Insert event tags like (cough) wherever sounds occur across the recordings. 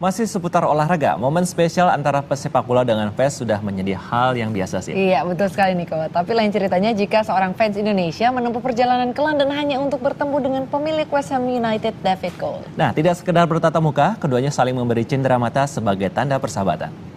Masih seputar olahraga, momen spesial antara pesepak bola dengan fans sudah menjadi hal yang biasa sih. Iya, betul sekali Niko. Tapi lain ceritanya jika seorang fans Indonesia menempuh perjalanan ke London hanya untuk bertemu dengan pemilik West Ham United David Cole. Nah, tidak sekedar bertatap muka, keduanya saling memberi cindera mata sebagai tanda persahabatan.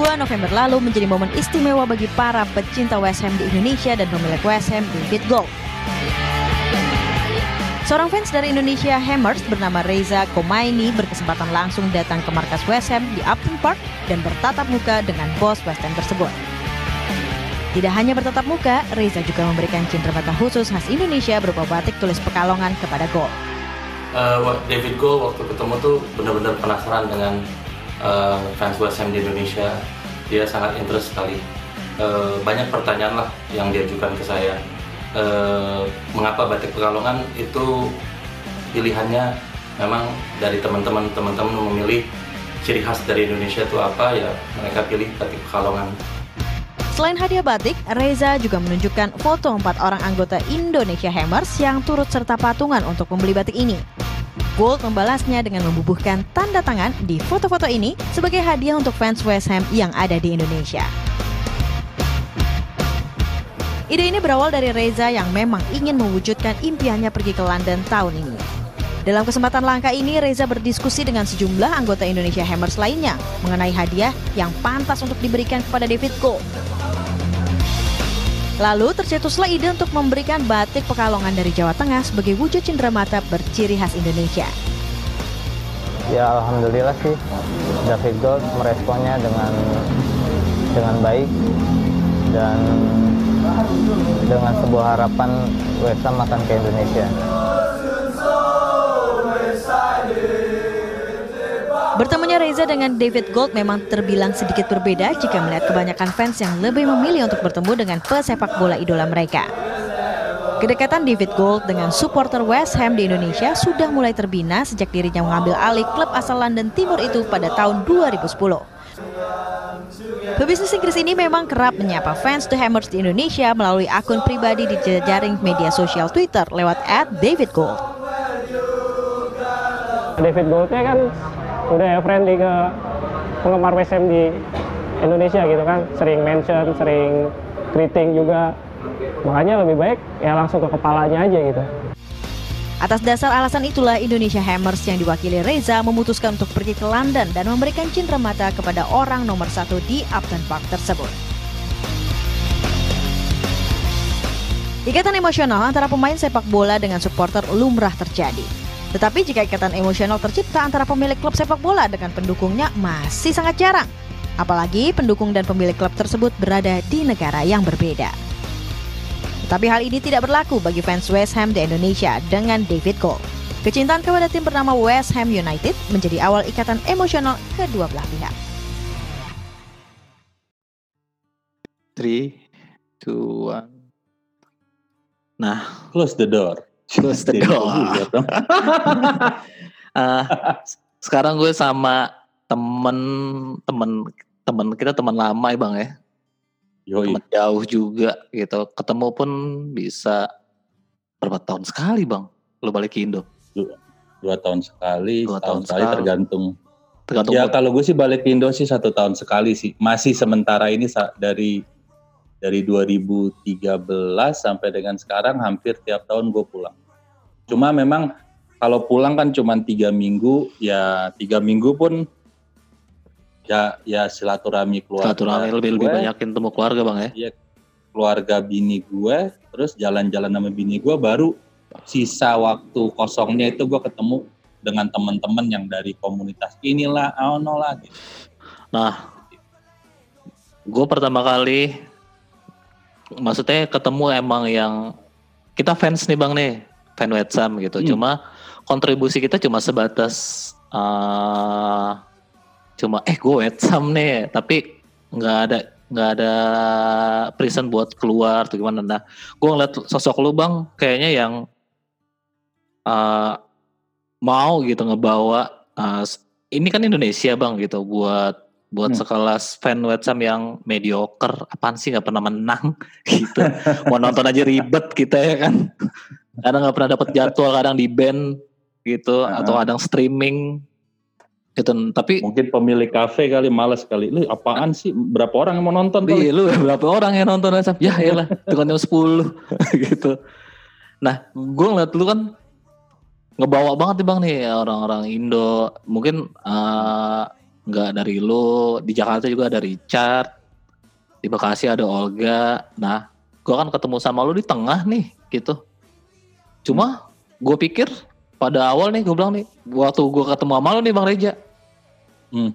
2 November lalu menjadi momen istimewa bagi para pecinta West Ham di Indonesia dan pemilik West Ham David Gold. Seorang fans dari Indonesia Hammers bernama Reza Komaini berkesempatan langsung datang ke markas West Ham di Upton Park dan bertatap muka dengan bos West Ham tersebut. Tidak hanya bertatap muka, Reza juga memberikan mata khusus khas Indonesia berupa batik tulis Pekalongan kepada Gold. Uh, David Gold waktu ketemu tuh benar-benar penasaran dengan uh, fans West Ham di Indonesia dia sangat interest sekali. Uh, banyak pertanyaan lah yang diajukan ke saya. Uh, mengapa batik Pekalongan itu pilihannya memang dari teman-teman teman-teman memilih ciri khas dari Indonesia itu apa ya mereka pilih batik Pekalongan. Selain hadiah batik, Reza juga menunjukkan foto empat orang anggota Indonesia Hammers yang turut serta patungan untuk membeli batik ini. Gold membalasnya dengan membubuhkan tanda tangan di foto-foto ini sebagai hadiah untuk fans West Ham yang ada di Indonesia. Ide ini berawal dari Reza yang memang ingin mewujudkan impiannya pergi ke London tahun ini. Dalam kesempatan langka ini, Reza berdiskusi dengan sejumlah anggota Indonesia Hammers lainnya mengenai hadiah yang pantas untuk diberikan kepada David Gold. Lalu tercetuslah ide untuk memberikan batik Pekalongan dari Jawa Tengah sebagai wujud cenderamata berciri khas Indonesia. Ya alhamdulillah sih David Gold meresponnya dengan dengan baik dan dengan sebuah harapan West Ham akan ke Indonesia. Bertemunya Reza dengan David Gold memang terbilang sedikit berbeda jika melihat kebanyakan fans yang lebih memilih untuk bertemu dengan pesepak bola idola mereka. Kedekatan David Gold dengan supporter West Ham di Indonesia sudah mulai terbina sejak dirinya mengambil alih klub asal London Timur itu pada tahun 2010. Pebisnis Inggris ini memang kerap menyapa fans The Hammers di Indonesia melalui akun pribadi di jejaring media sosial Twitter lewat David Gold. David Goldnya kan udah friendly ke penggemar WSM di Indonesia gitu kan sering mention sering greeting juga makanya lebih baik ya langsung ke kepalanya aja gitu Atas dasar alasan itulah Indonesia Hammers yang diwakili Reza memutuskan untuk pergi ke London dan memberikan cinta mata kepada orang nomor satu di Upton Park tersebut. Ikatan emosional antara pemain sepak bola dengan supporter lumrah terjadi. Tetapi jika ikatan emosional tercipta antara pemilik klub sepak bola dengan pendukungnya masih sangat jarang. Apalagi pendukung dan pemilik klub tersebut berada di negara yang berbeda. Tetapi hal ini tidak berlaku bagi fans West Ham di Indonesia dengan David Cole. Kecintaan kepada tim bernama West Ham United menjadi awal ikatan emosional kedua belah pihak. 3, 2, 1. Nah, close the door. The door. uh, sekarang gue sama temen temen temen kita teman lama ya bang ya. Yoi. Temen jauh juga gitu. Ketemu pun bisa berapa tahun sekali bang? Lo balik ke Indo? Dua, dua tahun sekali, dua tahun sekali, sekali tergantung. Tergantung ya kalau gue sih balik ke Indo sih satu tahun sekali sih. Masih sementara ini dari dari 2013 sampai dengan sekarang hampir tiap tahun gue pulang. Cuma memang kalau pulang kan cuma tiga minggu, ya tiga minggu pun ya ya silaturahmi keluarga. Silaturahmi lebih lebih banyakin temu keluarga bang ya? Iya keluarga bini gue, terus jalan-jalan sama bini gue baru sisa waktu kosongnya itu gue ketemu dengan teman-teman yang dari komunitas inilah, oh no lah gitu. Nah, gue pertama kali maksudnya ketemu emang yang kita fans nih bang nih fan West Ham gitu. Hmm. cuma kontribusi kita cuma sebatas uh, cuma eh gue West Ham nih. Tapi nggak ada nggak ada present buat keluar tuh gimana. Nah gue ngeliat sosok lu bang kayaknya yang uh, mau gitu ngebawa uh, ini kan Indonesia bang gitu. Buat buat hmm. sekelas fan West Ham yang mediocre. Apaan sih? Nggak pernah menang (laughs) gitu. Mau nonton aja ribet kita ya kan kadang nggak pernah dapat jadwal kadang di band gitu uh atau kadang streaming gitu. Tapi mungkin pemilik kafe kali males kali. Lu apaan sih? Berapa orang yang mau nonton iya lu berapa orang yang nonton ya elah itu kan jam sepuluh (laughs) gitu. Nah gue ngeliat lu kan ngebawa banget nih bang nih orang-orang Indo. Mungkin uh, nggak dari lu di Jakarta juga ada Richard di Bekasi ada Olga. Nah gue kan ketemu sama lu di tengah nih gitu cuma gue pikir pada awal nih gue bilang nih waktu gue ketemu sama lu nih bang Reja. Hmm.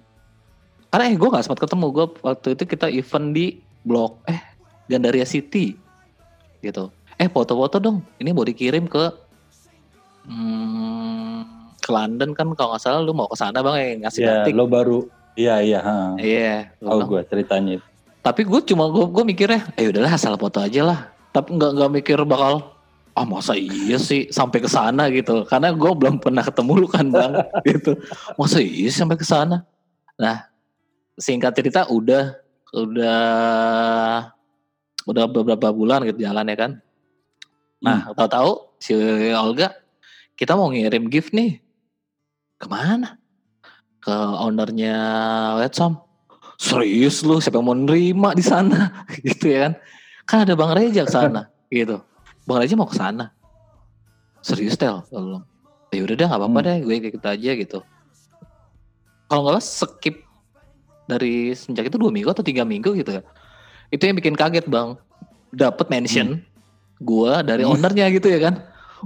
karena eh gue gak sempat ketemu. Gue waktu itu kita event di blok eh Gandaria City gitu. Eh foto-foto dong. Ini mau dikirim ke hmm, ke London kan kalau nggak salah lu mau ke sana bang yang ngasih yeah, lo baru iya iya iya oh gue ceritanya. Itu tapi gue cuma gue gue mikirnya eh udahlah asal foto aja lah. Tapi nggak nggak mikir bakal ah masa iya sih sampai ke sana gitu karena gue belum pernah ketemu lu kan bang (laughs) gitu masa iya sampai ke sana nah singkat cerita udah udah udah beberapa bulan gitu jalan ya kan nah hmm. tahu-tahu si Olga kita mau ngirim gift nih Ke mana? Ke ownernya Wetsam. Serius lu siapa yang mau nerima di sana (laughs) gitu ya kan? Kan ada Bang Reja ke sana gitu. Bang Reja mau ke sana. Serius tel belum. Ya udah deh nggak apa-apa hmm. deh gue kayak gitu aja gitu. Kalau nggak skip dari sejak itu dua minggu atau tiga minggu gitu ya. Itu yang bikin kaget bang. Dapat mention hmm. gue dari hmm. ownernya gitu ya kan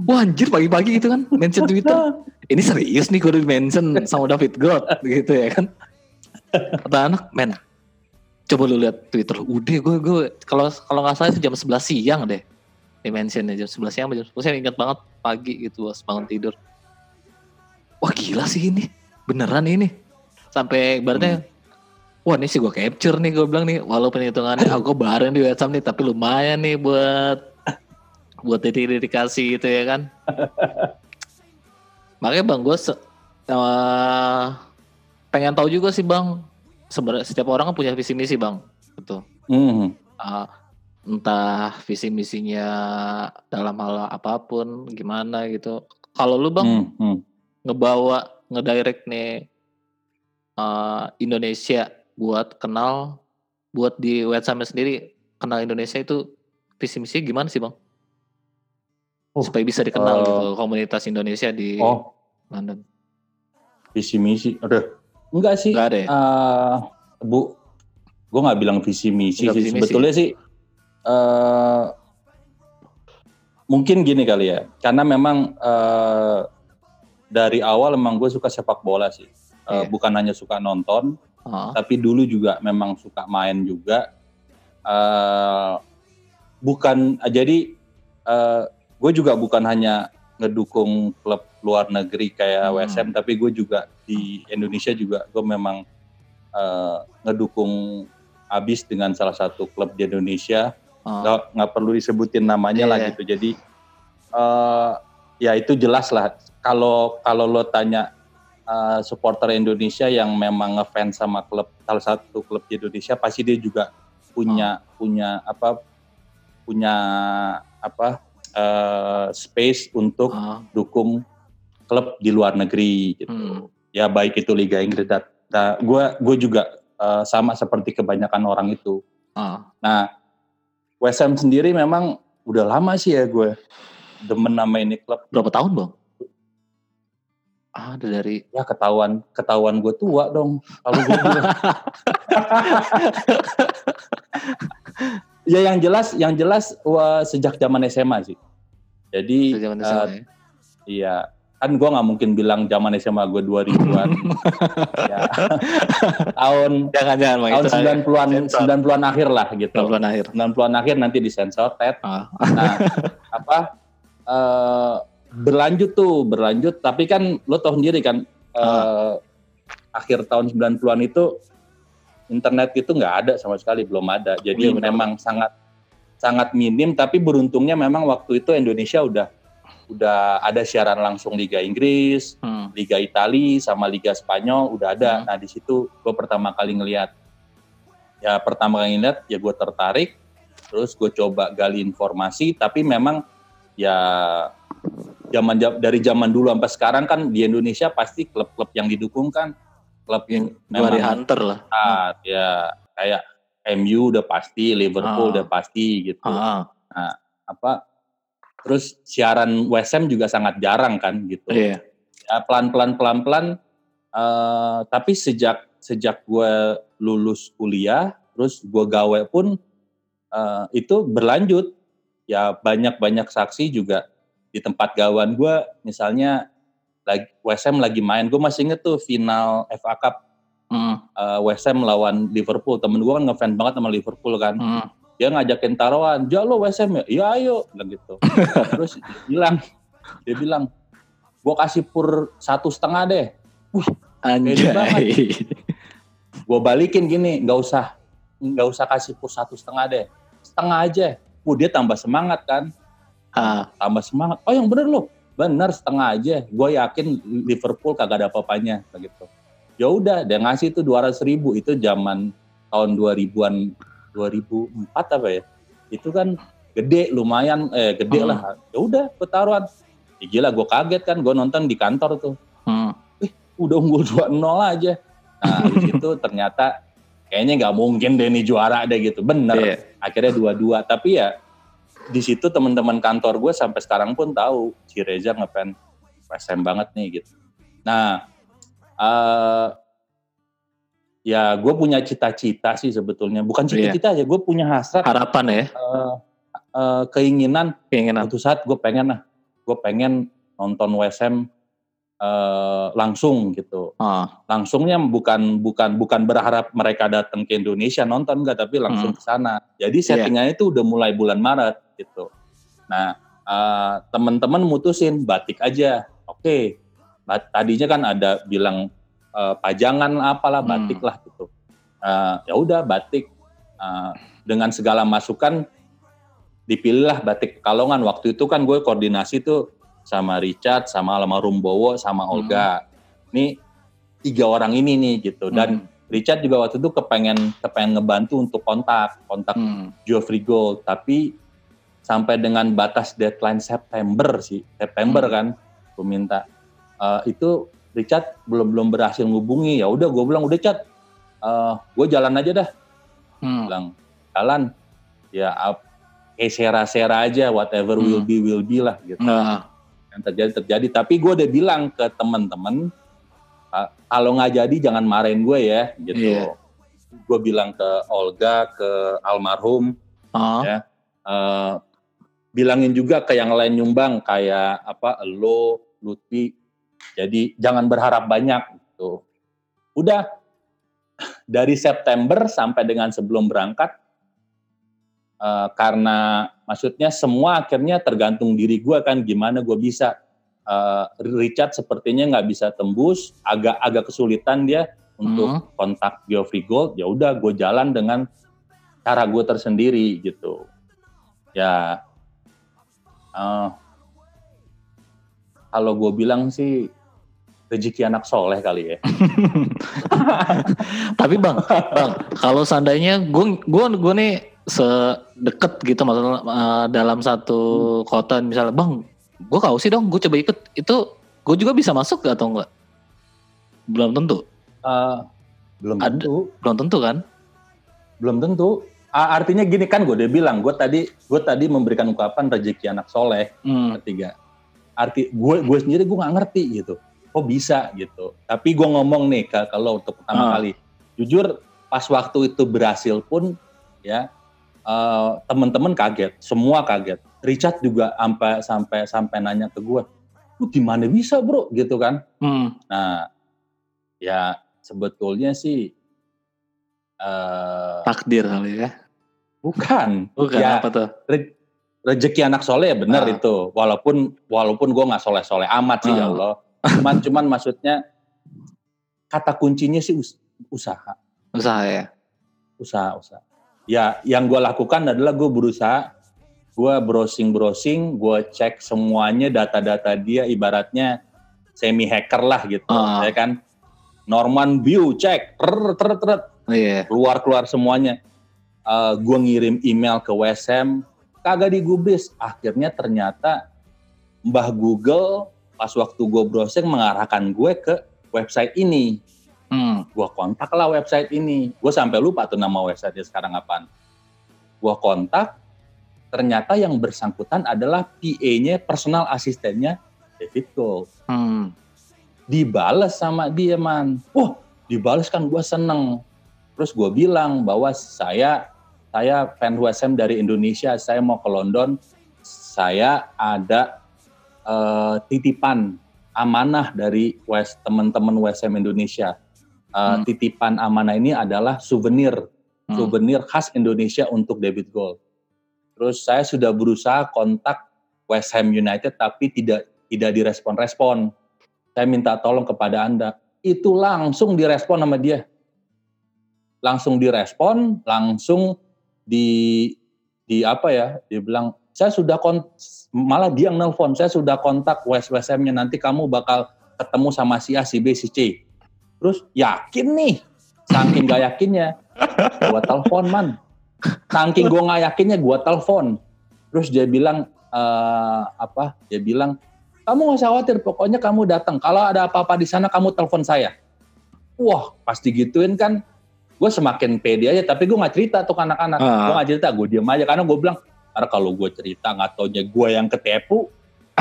Wah anjir pagi-pagi gitu kan mention Twitter. (laughs) Ini serius nih gue di mention sama David God gitu ya kan. Kata anak, men coba lu lihat Twitter. Udah gue gue kalau kalau nggak salah itu jam 11 siang deh. Di mentionnya jam 11 siang jam 10 saya ingat banget pagi gitu pas bangun tidur. Wah gila sih ini. Beneran ini. Sampai ibaratnya hmm. Wah ini sih gue capture nih gue bilang nih Walaupun hitungannya (laughs) aku bareng di WhatsApp nih Tapi lumayan nih buat buat dedikasi gitu ya kan (laughs) makanya bang gue uh, pengen tahu juga sih bang sebenarnya setiap orang kan punya visi misi bang gitu mm. uh, entah visi misinya dalam hal apa pun gimana gitu kalau lu bang mm, mm. ngebawa ngedirect nih uh, Indonesia buat kenal buat di website sendiri kenal Indonesia itu visi misi gimana sih bang? oh, supaya bisa dikenal uh, gitu komunitas Indonesia di oh, London. Visi misi, ada enggak sih? Enggak ada. Ya? Uh, bu, gue nggak bilang visi misi sih. Visi Sebetulnya sih uh, mungkin gini kali ya, karena memang uh, dari awal memang gue suka sepak bola sih. Uh, yeah. Bukan hanya suka nonton, uh. tapi dulu juga memang suka main juga. Uh, bukan jadi uh, gue juga bukan hanya ngedukung klub luar negeri kayak hmm. WSM tapi gue juga di Indonesia juga gue memang uh, ngedukung abis dengan salah satu klub di Indonesia. Nggak oh. nggak perlu disebutin namanya yeah. lah iya. gitu jadi uh, ya itu jelas lah kalau kalau lo tanya uh, supporter Indonesia yang memang ngefans sama klub salah satu klub di Indonesia pasti dia juga punya oh. punya apa punya apa uh, space untuk uh. dukung klub di luar negeri gitu. Hmm. Ya baik itu Liga Inggris dan nah, gue gue juga uh, sama seperti kebanyakan orang itu. Uh. Nah, West Ham sendiri memang udah lama sih ya gue demen nama ini klub. Berapa tahun bang? Ada dari ya ketahuan ketahuan gue tua dong kalau gue (laughs) ya yang jelas yang jelas wah, sejak zaman SMA sih. Jadi zaman SMA, uh, ya? iya kan gue nggak mungkin bilang zaman SMA gue 2000-an. ya. tahun jangan jangan tahun 90-an 90-an akhir lah gitu. 90-an akhir. 90-an akhir nanti disensor Ted. Oh. nah, apa uh, berlanjut tuh, berlanjut tapi kan lo tau sendiri kan uh, akhir tahun 90-an itu internet itu nggak ada sama sekali belum ada jadi ya, memang sangat sangat minim tapi beruntungnya memang waktu itu Indonesia udah udah ada siaran langsung Liga Inggris, hmm. Liga Italia sama Liga Spanyol udah ada. Hmm. Nah di situ gue pertama kali ngelihat, ya pertama kali ngeliat ya gue tertarik, terus gue coba gali informasi, tapi memang ya zaman dari zaman dulu sampai sekarang kan di Indonesia pasti klub-klub yang didukung kan klub yang memang hunter lah. Ah, ya kayak MU udah pasti, Liverpool ah. udah pasti gitu. Ah. Nah, apa terus siaran WSM juga sangat jarang kan gitu. Iya. Ya pelan-pelan pelan-pelan uh, tapi sejak sejak gue lulus kuliah terus gue gawe pun uh, itu berlanjut ya banyak-banyak saksi juga di tempat gawan gue misalnya lagi WSM lagi main gue masih inget tuh final FA Cup hmm. uh, West Ham lawan Liverpool temen gue kan ngefans banget sama Liverpool kan hmm. Dia ngajakin taruhan ja lo Ham ya? Iya ayo bilang gitu. (laughs) Terus dia bilang dia bilang gue kasih pur satu setengah deh. Wih, anjay. gue balikin gini nggak usah nggak usah kasih pur satu setengah deh. Setengah aja. Wah, dia tambah semangat kan. Ah. tambah semangat. Oh yang bener loh bener setengah aja. Gue yakin Liverpool kagak ada apa-apanya gitu. Ya udah dia ngasih itu dua ratus ribu. Itu zaman tahun 2000-an 2004 apa ya itu kan gede lumayan eh gede hmm. lah. Ya udah ketaruhan ya gila gue kaget kan gue nonton di kantor tuh. Hmm. eh udah unggul 2-0 aja. Nah di (laughs) situ ternyata kayaknya nggak mungkin deh nih juara deh gitu. Bener. Yeah. akhirnya dua-dua tapi ya di situ teman-teman kantor gue sampai sekarang pun tahu si Reza ngefans SM banget nih gitu. Nah uh, ya gue punya cita-cita sih sebetulnya. Bukan iya. cita-cita aja gue punya hasrat. Harapan ya? Uh, uh, keinginan. Keinginan. Suatu saat gue pengen lah. Gue pengen nonton WSM uh, langsung gitu. Ah. langsungnya bukan bukan bukan berharap mereka datang ke Indonesia nonton enggak tapi langsung hmm. ke sana. Jadi iya. settingannya itu udah mulai bulan Maret gitu. Nah uh, teman-teman mutusin batik aja. Oke. Okay tadinya kan ada bilang uh, pajangan apalah hmm. batik hmm. lah gitu uh, ya udah batik uh, dengan segala masukan dipilihlah batik Kalongan waktu itu kan gue koordinasi tuh sama Richard sama almarhum Bowo sama hmm. Olga hmm. ini tiga orang ini nih gitu dan hmm. Richard juga waktu itu kepengen kepengen ngebantu untuk kontak kontak hmm. Geoffrey Gold tapi sampai dengan batas deadline September sih September hmm. kan gue minta uh, itu Richard belum belum berhasil ngubungi ya udah gue bilang udah cat uh, eh, gue jalan aja dah hmm. bilang jalan ya kayak sera-sera aja whatever hmm. will be will be lah gitu nah. yang terjadi terjadi tapi gue udah bilang ke teman-teman kalau nggak jadi jangan marahin gue ya gitu yeah. gue bilang ke Olga ke almarhum uh. ya uh, bilangin juga ke yang lain nyumbang kayak apa lo Lutfi jadi jangan berharap banyak gitu. Udah dari September sampai dengan sebelum berangkat uh, karena maksudnya semua akhirnya tergantung diri gue kan gimana gue bisa uh, Richard sepertinya nggak bisa tembus agak agak kesulitan dia untuk hmm. kontak Geoffrey Gold ya udah gue jalan dengan cara gue tersendiri gitu ya uh, kalau gue bilang sih rezeki anak soleh kali ya. (laughs) Tapi bang, bang, kalau seandainya gue gue gue nih sedekat gitu maksudnya uh, dalam satu hmm. kota misalnya, bang, gue kau sih dong, gue coba ikut itu, gue juga bisa masuk gak atau enggak? Belum tentu. Uh, belum Ada, tentu. Belum tentu kan? Belum tentu. Artinya gini kan gue udah bilang, gue tadi gue tadi memberikan ungkapan rezeki anak soleh hmm. ketiga. Arti gue gue sendiri gue nggak ngerti gitu kok bisa gitu. Tapi gue ngomong nih kalau untuk pertama hmm. kali, jujur pas waktu itu berhasil pun ya uh, temen-temen kaget, semua kaget. Richard juga sampai sampai sampai nanya ke gue, lu gimana bisa bro gitu kan? Hmm. Nah ya sebetulnya sih uh, takdir kali ya. Bukan. Bukan ya, apa tuh? Re rezeki anak soleh ya benar ah. itu. Walaupun walaupun gue nggak soleh soleh amat sih ya ah. ya Allah cuman cuman maksudnya kata kuncinya sih us usaha usaha ya usaha usaha ya yang gue lakukan adalah gue berusaha gue browsing browsing gue cek semuanya data-data dia ibaratnya semi hacker lah gitu uh. ya kan Norman View cek ter ter ter yeah. keluar keluar semuanya uh, gue ngirim email ke WSM kagak digubris akhirnya ternyata Mbah Google pas waktu gue browsing mengarahkan gue ke website ini hmm. gue kontak lah website ini gue sampai lupa tuh nama website sekarang apaan gue kontak ternyata yang bersangkutan adalah PA-nya, personal asistennya David Gold. Hmm. Dibales sama dia, man. Wah, dibales kan gue seneng. Terus gue bilang bahwa saya saya fan WSM dari Indonesia, saya mau ke London, saya ada uh, titipan amanah dari West teman-teman WSM Indonesia. Uh, hmm. Titipan amanah ini adalah souvenir, hmm. souvenir khas Indonesia untuk David Gold Terus saya sudah berusaha kontak West Ham United tapi tidak tidak direspon-respon. Saya minta tolong kepada Anda. Itu langsung direspon sama dia. Langsung direspon, langsung di di apa ya? Dia bilang, "Saya sudah kont malah dia yang nelpon, saya sudah kontak Ham-nya nanti kamu bakal ketemu sama si A, si B, si C." Terus yakin nih, saking gak yakinnya, gua telepon man, Saking gue nggak yakinnya gue telepon. Terus dia bilang uh, apa? Dia bilang kamu nggak usah khawatir, pokoknya kamu datang. Kalau ada apa-apa di sana kamu telepon saya. Wah pasti gituin kan. Gue semakin pede aja, tapi gue nggak cerita tuh ke anak-anak. Uh. Gue nggak cerita, gue diem aja karena gue bilang, karena kalau gue cerita nggak taunya gue yang ketepu,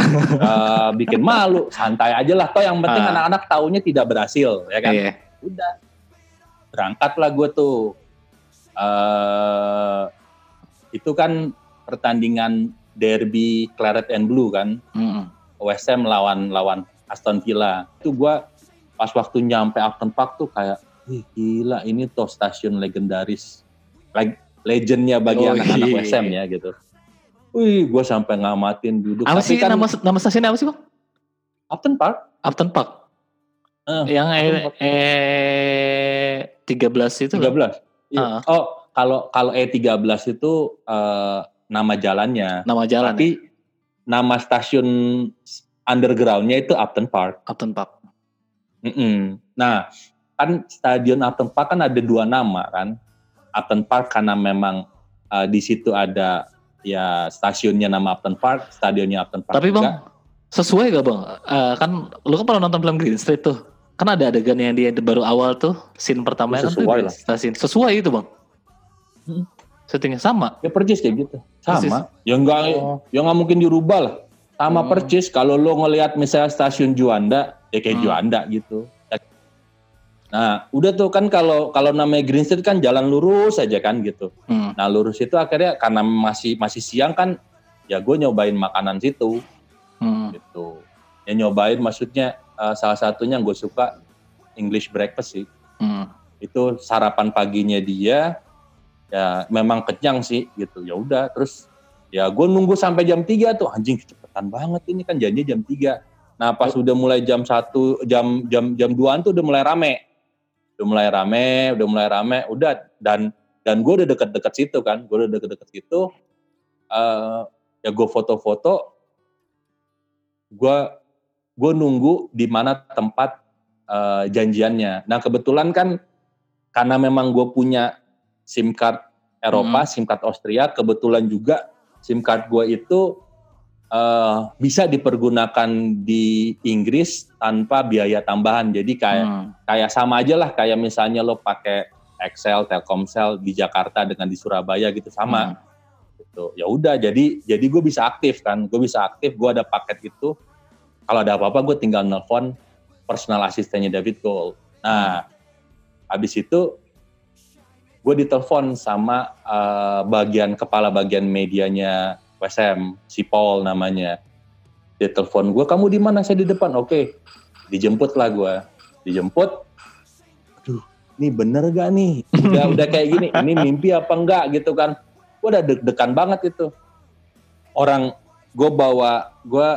uh, (laughs) bikin malu. Santai aja lah. Toh yang penting anak-anak uh. taunya tidak berhasil, ya kan? Yeah. Udah berangkatlah gue tuh uh, itu kan pertandingan derby Claret and Blue kan, mm-hmm. West Ham lawan lawan Aston Villa. Itu gue pas waktu nyampe Upton Park tuh kayak, Gila ini tuh stasiun legendaris, like, legendnya bagi oh, anak-anak iya. Ham ya gitu. Wih, gue sampai ngamatin duduk. Apa sih kan, nama nama stasiunnya apa sih bang? Upton Park. Upton Park. Uh, yang Upton E, E 13 itu. 13. Uh. Oh, kalau kalau E13 itu uh, nama jalannya. Nama jalan. Tapi ya? nama stasiun undergroundnya itu Upton Park. Upton Park. Mm -mm. Nah, kan stadion Upton Park kan ada dua nama kan. Upton Park karena memang uh, di situ ada ya stasiunnya nama Upton Park, stadionnya Upton Park. Tapi juga. bang, sesuai gak bang? Uh, kan lu kan pernah nonton film Green Street tuh kan ada adegan yang dia baru awal tuh scene pertama kan sesuai lah. stasiun sesuai itu bang hmm. settingnya sama ya persis kayak gitu sama persis. ya enggak oh. ya nggak mungkin dirubah lah sama hmm. persis kalau lo ngelihat misalnya stasiun Juanda ya kayak hmm. Juanda gitu nah udah tuh kan kalau kalau namanya Green Street kan jalan lurus aja kan gitu hmm. nah lurus itu akhirnya karena masih masih siang kan ya gue nyobain makanan situ hmm. gitu ya nyobain maksudnya uh, salah satunya yang gue suka English breakfast sih. Hmm. Itu sarapan paginya dia ya memang kenyang sih gitu. Ya udah terus ya gue nunggu sampai jam 3 tuh anjing kecepatan banget ini kan janjinya jam 3. Nah pas udah mulai jam satu jam jam jam 2 tuh udah mulai rame. Udah mulai rame, udah mulai rame, udah dan dan gue udah deket-deket situ kan, gue udah deket-deket situ. Uh, ya gue foto-foto, gue gue nunggu di mana tempat uh, janjiannya. Nah kebetulan kan karena memang gue punya SIM card Eropa, hmm. SIM card Austria, kebetulan juga SIM card gue itu uh, bisa dipergunakan di Inggris tanpa biaya tambahan. Jadi kayak hmm. kayak sama aja lah kayak misalnya lo pakai Excel, Telkomsel di Jakarta dengan di Surabaya gitu sama. Hmm. Gitu. Ya udah, jadi jadi gue bisa aktif kan, gue bisa aktif, gue ada paket itu kalau ada apa-apa gue tinggal nelfon personal asistennya David Gold. Nah, habis itu gue ditelepon sama uh, bagian kepala bagian medianya WSM, si Paul namanya. Dia telepon gue, kamu di mana? Saya di depan. Oke, okay. dijemput lah gue. Dijemput. Aduh, ini bener gak nih? Udah udah kayak gini. (laughs) Ini mimpi apa enggak gitu kan? Gue udah deg-degan banget itu. Orang gue bawa, gue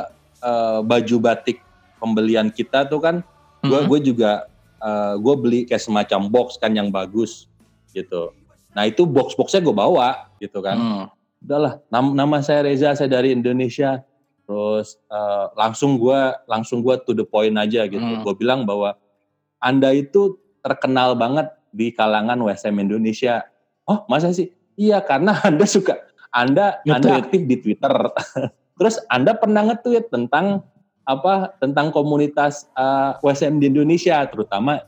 uh, baju batik pembelian kita tuh kan gue mm -hmm. gue juga uh, eh, gue beli kayak semacam box kan yang bagus gitu nah itu box boxnya gue bawa gitu kan mm. Udahlah nama, nama saya Reza saya dari Indonesia. Terus uh, langsung gue langsung gue to the point aja gitu. Hmm. gue bilang bahwa anda itu terkenal banget di kalangan WSM Indonesia. Oh masa sih? Iya karena (laughs) anda suka anda anda aktif di Twitter. (laughs) Terus anda pernah nge-tweet tentang apa tentang komunitas uh, eh, WSM di Indonesia terutama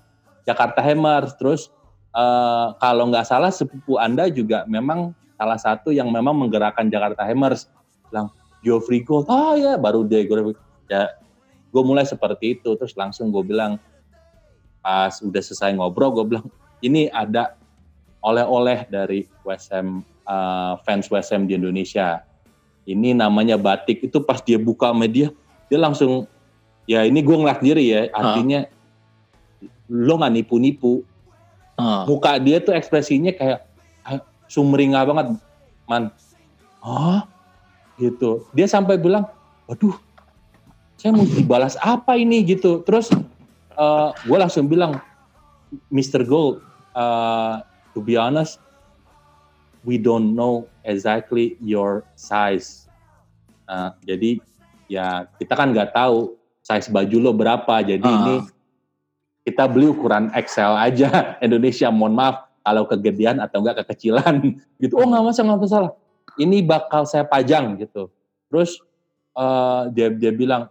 Jakarta Hammers. Terus uh, kalau nggak salah sepupu anda juga memang salah satu yang memang menggerakkan Jakarta Hammers. Bilang Geoffrey Gold oh ya baru dia gue ya gue mulai seperti itu. Terus langsung gue bilang pas udah selesai ngobrol gue bilang ini ada oleh-oleh dari WSM uh, fans WSM di Indonesia. Ini namanya batik. Itu pas dia buka media dia langsung ya ini gue ngeliat diri ya artinya uh. lo nggak nipu-nipu. Uh. muka dia tuh ekspresinya kayak sumringah banget man oh gitu. Dia sampai bilang, waduh, saya mau dibalas apa ini gitu. Terus uh, eh, gue langsung bilang, Mr. Gold, uh, to be honest, we don't know exactly your size. Uh, jadi ya kita kan nggak tahu size baju lo berapa. Jadi uh. ini kita beli ukuran XL aja (laughs) Indonesia. Mohon maaf kalau kegedean atau enggak kekecilan (laughs) gitu. Oh nggak masalah nggak masalah ini bakal saya pajang gitu. Terus uh, dia dia bilang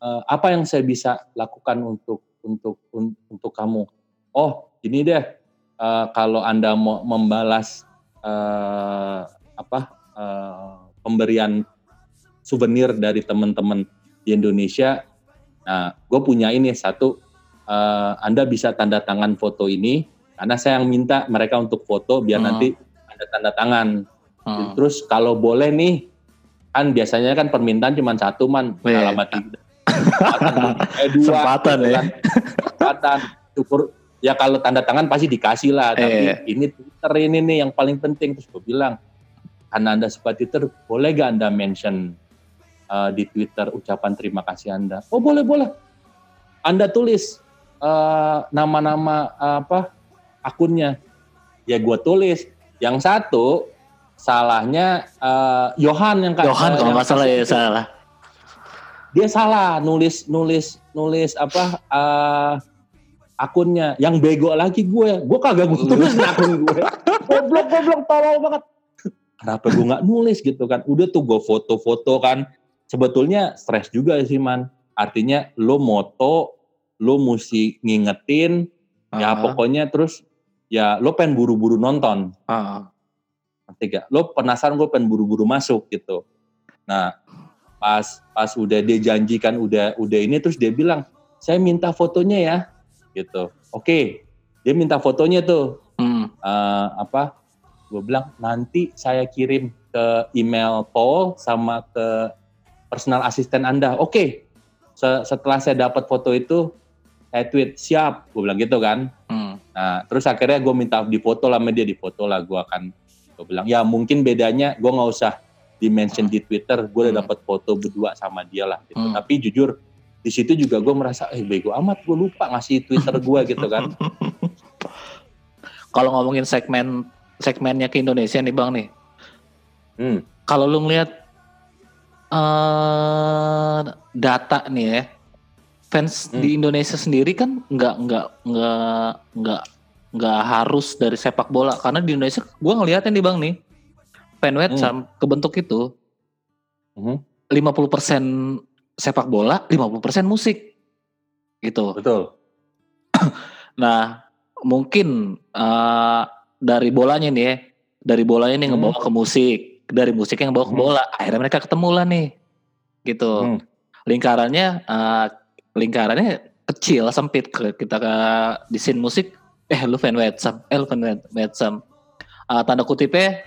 uh, apa yang saya bisa lakukan untuk untuk un, untuk kamu? Oh ini deh uh, kalau anda mau membalas uh, apa uh, pemberian souvenir dari teman-teman di Indonesia, nah gue punya ini satu uh, anda bisa tanda tangan foto ini karena saya yang minta mereka untuk foto biar hmm. nanti ada tanda tangan Hmm. Terus kalau boleh nih, kan biasanya kan permintaan cuma satu man, oh, iya. alamat eh, dua, Sempatan gitu, ya. Kan. Sempatan. Syukur ya kalau tanda tangan pasti dikasih lah. Tapi eh. ini Twitter ini nih yang paling penting. Terus gue bilang, karena anda suka Twitter, boleh gak anda mention uh, di Twitter ucapan terima kasih anda? Oh boleh boleh. Anda tulis uh, nama-nama uh, apa akunnya. Ya gue tulis. Yang satu salahnya uh, Johan yang Johan kalau nggak salah ya salah. Dia salah nulis nulis nulis apa uh, akunnya yang bego lagi gue. Gue kagak gue tulis akun gue. (laughs) goblok goblok tolol banget. Kenapa gue nggak nulis gitu kan? Udah tuh gue foto-foto kan. Sebetulnya stres juga sih man. Artinya lo moto, lo mesti ngingetin, uh -huh. ya pokoknya terus ya lo pengen buru-buru nonton. Uh -huh tiga lo penasaran gue pengen buru-buru masuk gitu. Nah pas pas udah dia janjikan udah udah ini terus dia bilang saya minta fotonya ya gitu. Oke. Dia minta fotonya tuh. Hmm. uh, apa? Gue bilang nanti saya kirim ke email Paul sama ke personal asisten anda. Oke. Setelah saya dapat foto itu saya tweet siap gue bilang gitu kan hmm. nah terus akhirnya gue minta difoto lah sama dia difoto lah gue akan gue bilang ya mungkin bedanya gue nggak usah di mention di Twitter gue udah hmm. dapat foto berdua sama dia lah gitu hmm. tapi jujur di situ juga gue merasa eh bego amat gue lupa ngasih Twitter gue gitu kan (laughs) kalau ngomongin segmen segmennya ke Indonesia nih bang nih hmm. kalau lu ngeliat uh, data nih ya fans hmm. di Indonesia sendiri kan nggak nggak nggak nggak nggak harus dari sepak bola karena di Indonesia gue ngeliatnya nih bang nih fan hmm. kebentuk itu hmm. 50% sepak bola 50% musik gitu betul (coughs) nah mungkin uh, dari bolanya nih ya dari bolanya nih hmm. ngebawa ke musik dari musik yang bawa ke hmm. bola akhirnya mereka ketemu lah nih gitu hmm. lingkarannya uh, lingkarannya kecil sempit kita ke di scene musik eh lu fan Wetsam, eh lu fan Wetsam. Uh, tanda kutipnya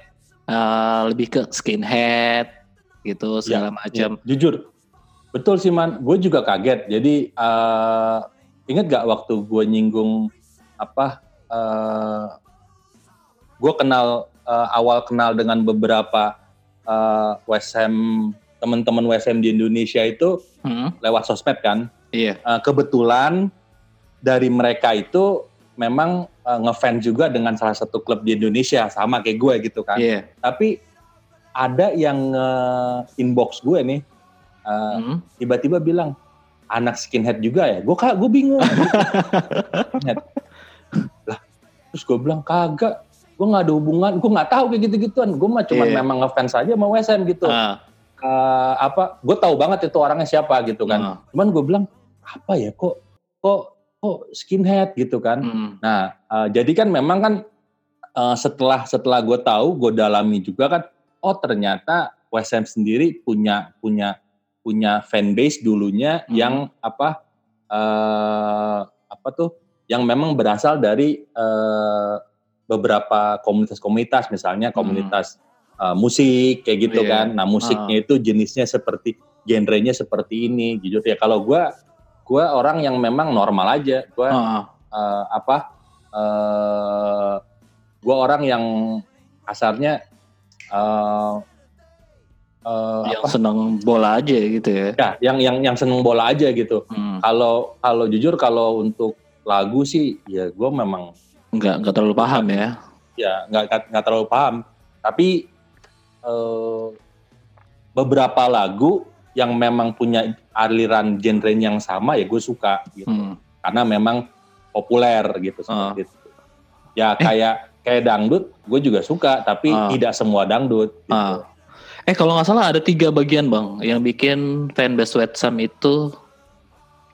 uh, lebih ke skinhead gitu segala ya, macam. Ya, jujur, betul sih man. Gue juga kaget. Jadi uh, inget gak waktu gue nyinggung apa? Uh, gue kenal uh, awal kenal dengan beberapa uh, WSM teman-teman WSM di Indonesia itu hmm. lewat sosmed kan. Iya. Uh, kebetulan dari mereka itu memang uh, ngefans juga dengan salah satu klub di Indonesia sama kayak gue gitu kan. Yeah. Tapi ada yang uh, inbox gue nih uh, hmm. tiba-tiba bilang anak skinhead juga ya gue kak gue bingung (laughs) lah terus gue bilang kagak gue nggak ada hubungan gue nggak tahu kayak gitu gituan gue mah cuma yeah. memang ngefans aja sama WSM gitu uh. Uh, apa gue tahu banget itu orangnya siapa gitu kan uh. cuman gue bilang apa ya kok kok kok skinhead gitu kan hmm. nah uh, jadi kan memang kan uh, setelah setelah gue tahu gue dalami juga kan oh ternyata WSM sendiri punya punya punya fanbase dulunya hmm. yang apa uh, apa tuh yang memang berasal dari uh, beberapa komunitas-komunitas misalnya hmm. komunitas hmm. uh, musik kayak gitu yeah. kan. Nah musiknya uh. itu jenisnya seperti genrenya seperti ini gitu ya. Kalau gue gue orang yang memang normal aja. Gue uh. uh, apa? Uh, gue orang yang asarnya uh, uh, yang apa? seneng bola aja gitu ya. Ya, yang yang yang seneng bola aja gitu. Hmm. Kalau kalau jujur kalau untuk lagu sih ya gue memang Nggak nggak terlalu paham ya? Ya nggak nggak terlalu paham. Tapi eh, beberapa lagu yang memang punya aliran genre yang sama ya gue suka gitu. Hmm. Karena memang populer gitu seperti uh. itu. Ya eh. kayak kayak dangdut gue juga suka tapi uh. tidak semua dangdut. Gitu. Uh. Eh kalau nggak salah ada tiga bagian bang yang bikin fanbase Wetsam itu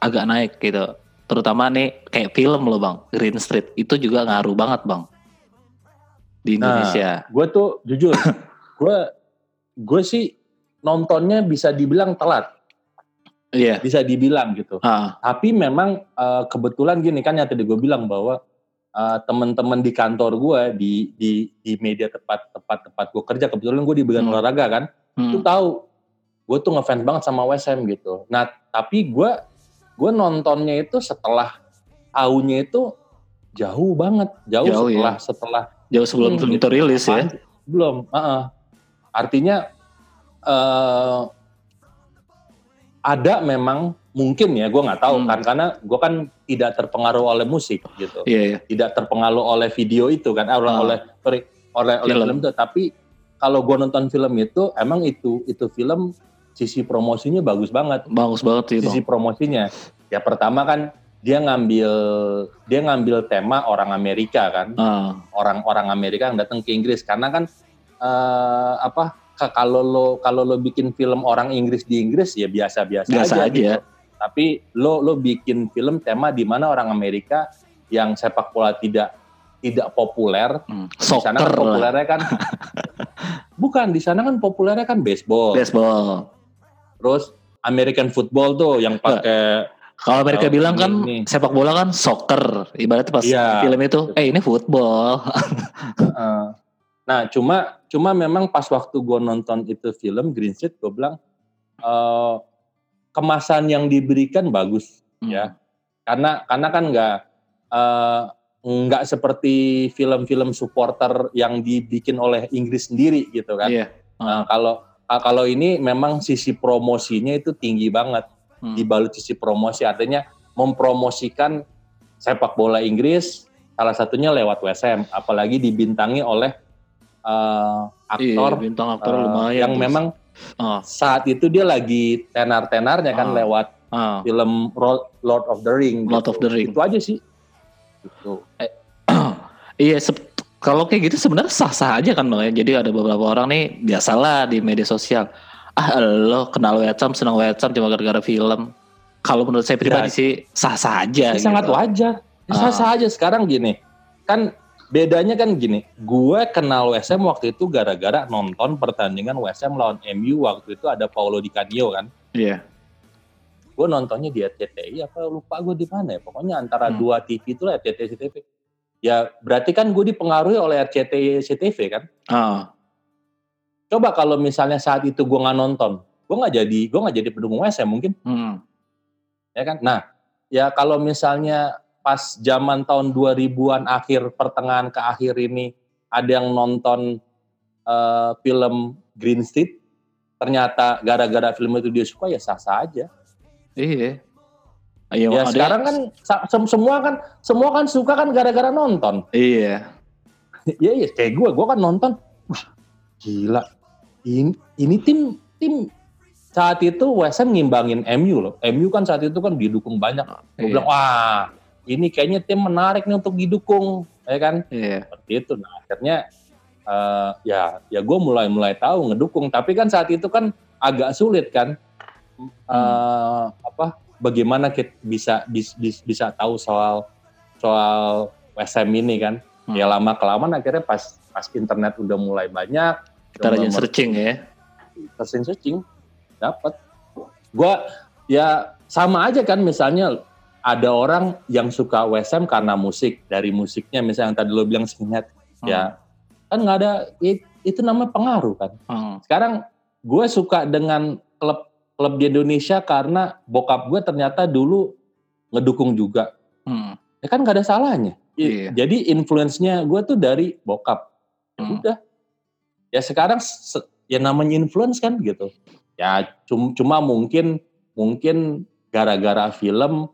agak naik gitu terutama nih kayak film loh bang Green Street itu juga ngaruh banget bang di nah, Indonesia. Nah, gue tuh jujur, (laughs) gue gue sih nontonnya bisa dibilang telat. Iya. Yeah. Bisa dibilang gitu. Uh. Tapi memang uh, kebetulan gini kan yang tadi gue bilang bahwa uh, teman-teman di kantor gue di di di media tempat tempat tempat gue kerja kebetulan gue di bagian hmm. olahraga kan, hmm. itu tahu gue tuh ngefans banget sama WSM gitu. Nah tapi gue gue nontonnya itu setelah tahunya itu jauh banget jauh, jauh setelah ya. setelah jauh sebelum film itu rilis ya belum uh -uh. artinya uh, ada memang mungkin ya gue nggak tahu hmm. kan karena gue kan tidak terpengaruh oleh musik gitu yeah, yeah. tidak terpengaruh oleh video itu kan oleh uh. oleh sorry oleh film. oleh film itu tapi kalau gue nonton film itu emang itu itu film sisi promosinya bagus banget. Bagus banget sih. Sisi promosinya. Ya pertama kan dia ngambil dia ngambil tema orang Amerika kan. Orang-orang uh. Amerika yang datang ke Inggris karena kan uh, apa kalau lo kalau lo bikin film orang Inggris di Inggris ya biasa-biasa aja, aja. Gitu. Tapi lo lo bikin film tema di mana orang Amerika yang sepak bola tidak tidak populer. Hmm. Di sana kan populernya kan (laughs) bukan di sana kan populernya kan baseball. Baseball Terus American football tuh yang pakai kalau mereka oh, bilang kan ini. sepak bola kan soccer, ibaratnya pas ya. film itu, eh ini football. (laughs) nah cuma cuma memang pas waktu gue nonton itu film Green Street, gue bilang uh, kemasan yang diberikan bagus hmm. ya, karena karena kan nggak uh, nggak seperti film-film supporter yang dibikin oleh Inggris sendiri gitu kan. Iya. Nah, kalau kalau ini memang sisi promosinya itu tinggi banget hmm. dibalut sisi promosi artinya mempromosikan sepak bola Inggris salah satunya lewat WSM apalagi dibintangi oleh uh, aktor iya, bintang aktor uh, lumayan yang memang uh. saat itu dia lagi tenar-tenarnya kan uh. lewat uh. film Lord of the Ring Lord gitu. of the Ring itu aja sih gitu. Eh, (clears throat) iya kalau kayak gitu sebenarnya sah-sah aja kan bang ya. Jadi ada beberapa orang nih biasalah di media sosial. Ah lo kenal Wetsam, senang Wetsam cuma gara-gara film. Kalau menurut saya pribadi ya, sih sah-sah aja. Gitu. Sangat wajar. Sah-sah ah. aja sekarang gini. Kan bedanya kan gini. Gue kenal WSM waktu itu gara-gara nonton pertandingan WSM lawan MU waktu itu ada Paulo Di Canio kan. Iya. Yeah. Gue nontonnya di RCTI apa lupa gue di mana ya. Pokoknya antara hmm. dua TV itu lah RCTI TV ya berarti kan gue dipengaruhi oleh RCTI CTV kan. Uh. Coba kalau misalnya saat itu gue nggak nonton, gue nggak jadi gue nggak jadi pendukung WSM mungkin. Hmm. Ya kan. Nah ya kalau misalnya pas zaman tahun 2000-an akhir pertengahan ke akhir ini ada yang nonton uh, film Green Street ternyata gara-gara film itu dia suka ya sah-sah aja. Iya. Iya, ya ada... sekarang kan semua kan semua kan suka kan gara-gara nonton. Iya. (laughs) Iya iya kayak gue, gue kan nonton, wah gila, ini, ini tim tim saat itu West Ham ngimbangin MU loh. MU kan saat itu kan didukung banyak. Gue iya. bilang wah ini kayaknya tim menarik nih untuk didukung, ya kan? Iya. Seperti itu. Nah akhirnya uh, ya ya gue mulai mulai tahu ngedukung. Tapi kan saat itu kan agak sulit kan, uh, apa? Bagaimana kita bisa bisa, bisa tahu soal soal Ham ini kan? Hmm. Ya lama kelamaan akhirnya pas pas internet udah mulai banyak. Kita rajin searching ya. Searching searching dapat. Gue ya sama aja kan misalnya ada orang yang suka WSM karena musik dari musiknya misalnya yang tadi lo bilang singlet hmm. ya kan nggak ada it, itu namanya pengaruh kan hmm. sekarang gue suka dengan klub klub di Indonesia karena bokap gue ternyata dulu ngedukung juga hmm. ya kan nggak ada salahnya yeah. jadi influence-nya gue tuh dari bokap ya hmm. udah ya sekarang ya namanya influence kan gitu ya cuma, cuma mungkin mungkin gara-gara film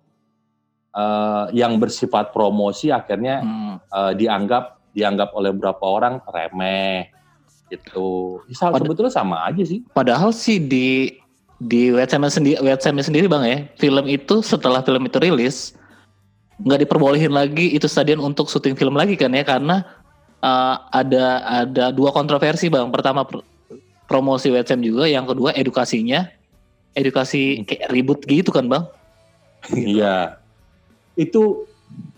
uh, yang bersifat promosi akhirnya hmm. uh, dianggap dianggap oleh beberapa orang remeh gitu. Pad sebetulnya sama aja sih. Padahal sih di di website sendiri website sendiri bang ya film itu setelah film itu rilis nggak diperbolehin lagi itu stadion untuk syuting film lagi kan ya karena uh, ada ada dua kontroversi bang pertama pr promosi website juga yang kedua edukasinya edukasi kayak ribut gitu kan bang iya itu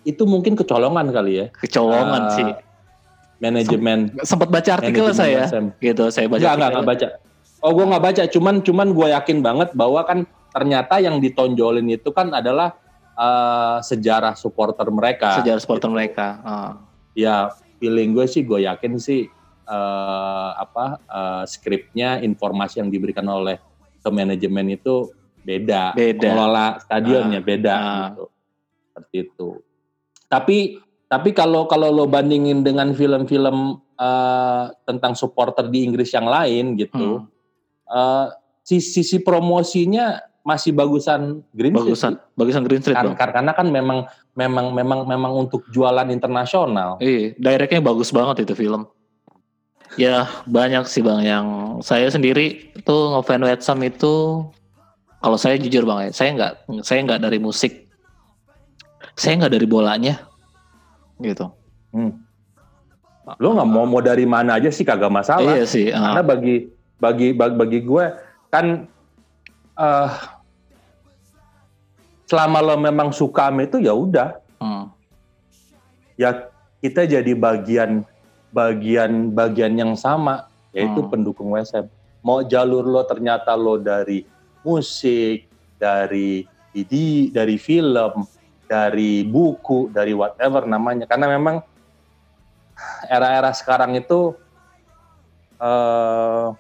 itu mungkin kecolongan kali ya. Kecolongan uh, sih. Manajemen. Sempat baca artikel saya. SM. Gitu, saya baca. Enggak, enggak, enggak baca. Oh, gue nggak baca. Cuman, cuman gue yakin banget bahwa kan ternyata yang ditonjolin itu kan adalah uh, sejarah supporter mereka. Sejarah supporter gitu. mereka. Uh. Ya, feeling gue sih, gue yakin sih uh, apa uh, skripnya, informasi yang diberikan oleh ke manajemen itu beda. Beda. Pengelola stadionnya uh, beda. Uh. Gitu seperti itu. Tapi tapi kalau kalau lo bandingin dengan film-film uh, tentang supporter di Inggris yang lain gitu, hmm. uh, sisi, sisi promosinya masih bagusan Green bagusan, Street. Bagusan Green Street. Karena, karena kan memang memang memang memang untuk jualan internasional. Iya, directnya bagus banget itu film. Ya banyak sih bang yang saya sendiri tuh ngefans West Ham itu kalau saya jujur bang ya saya nggak saya nggak dari musik saya nggak dari bolanya gitu hmm. lo nggak mau mau dari mana aja sih kagak masalah iya sih uh. karena bagi bagi bagi, bagi gue kan uh, selama lo memang suka itu ya udah hmm. ya kita jadi bagian bagian bagian yang sama yaitu hmm. pendukung WSM mau jalur lo ternyata lo dari musik dari ide dari film dari buku, dari whatever namanya. Karena memang era-era sekarang itu uh,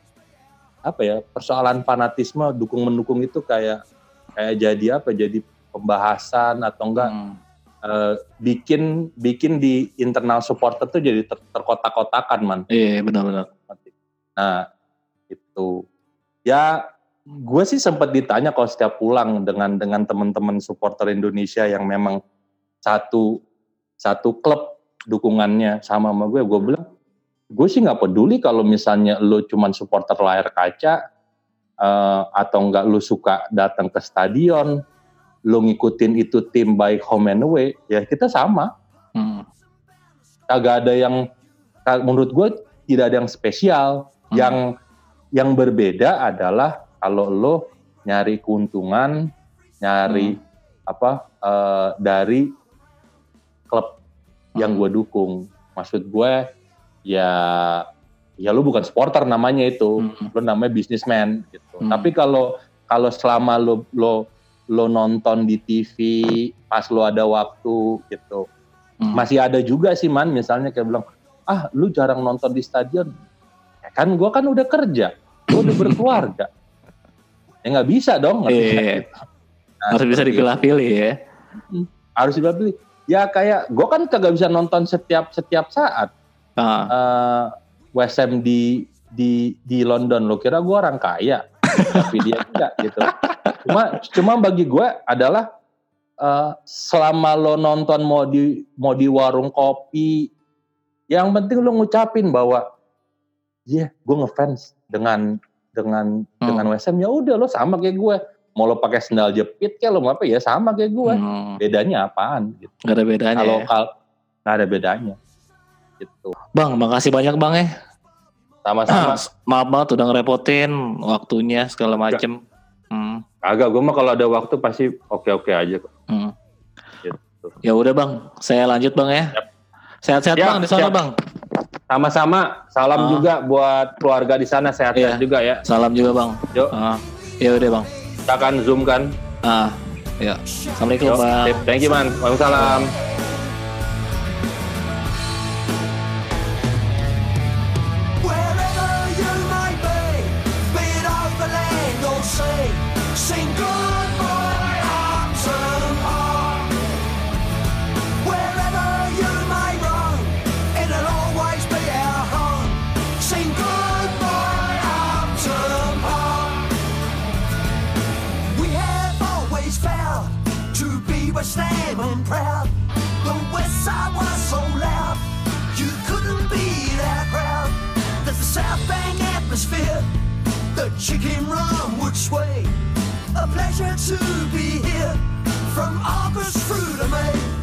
apa ya persoalan fanatisme dukung mendukung itu kayak kayak jadi apa? Jadi pembahasan atau enggak hmm. uh, bikin bikin di internal supporter tuh jadi ter, terkotak-kotakan man. Iya benar-benar. Nah itu ya gue sih sempat ditanya kalau setiap pulang dengan dengan teman-teman supporter Indonesia yang memang satu satu klub dukungannya sama sama gue, gue bilang gue sih nggak peduli kalau misalnya lo cuman supporter layar kaca uh, atau enggak lo suka datang ke stadion, lo ngikutin itu tim baik home and away, ya kita sama. Hmm. Kagak ada yang menurut gue tidak ada yang spesial. Hmm. Yang yang berbeda adalah kalau lo nyari keuntungan, nyari hmm. apa uh, dari klub hmm. yang gue dukung. Maksud gue ya ya lo bukan supporter namanya itu, hmm. lo namanya businessman gitu. Hmm. Tapi kalau kalau selama lo lo lo nonton di TV pas lo ada waktu gitu, hmm. masih ada juga sih man misalnya kayak bilang ah lu jarang nonton di stadion, ya kan gue kan udah kerja, gue udah (clears throat) berkeluarga ya nggak bisa dong iya, iya, iya. Nah, harus bisa dipilah-pilih ya. Harus dipilah-pilih. Ya kayak gue kan kagak bisa nonton setiap setiap saat. Uh. uh, West Ham di di di London. Lo kira gue orang kaya? (laughs) Tapi dia enggak gitu. Cuma cuma bagi gue adalah uh, selama lo nonton mau di mau di warung kopi yang penting lo ngucapin bahwa iya yeah, gue ngefans dengan dengan hmm. dengan WSM ya udah lo sama kayak gue. Mau lo pakai sendal jepit kayak lo mau apa ya sama kayak gue. Hmm. bedanya apaan? Gitu. Nggak ada bedanya kalau ya? kal nggak ada bedanya. Gitu. Bang makasih banyak bang ya. Sama-sama. (clears throat) Maaf banget udah ngerepotin waktunya segala macem. Hmm. agak gue mah kalau ada waktu pasti oke-oke aja kok. Hmm. gitu. ya udah bang. Saya lanjut bang ya. Sehat-sehat bang di sana bang sama-sama. Salam uh. juga buat keluarga di sana sehat-sehat iya. juga ya. Salam juga bang. Yuk. Uh. Ya udah bang. Kita akan zoom kan. Ah. Ya. Assalamualaikum Yuk. bang. Thank you man. Waalaikumsalam. were beer, the chicken rum would sway. A pleasure to be here from August through to May.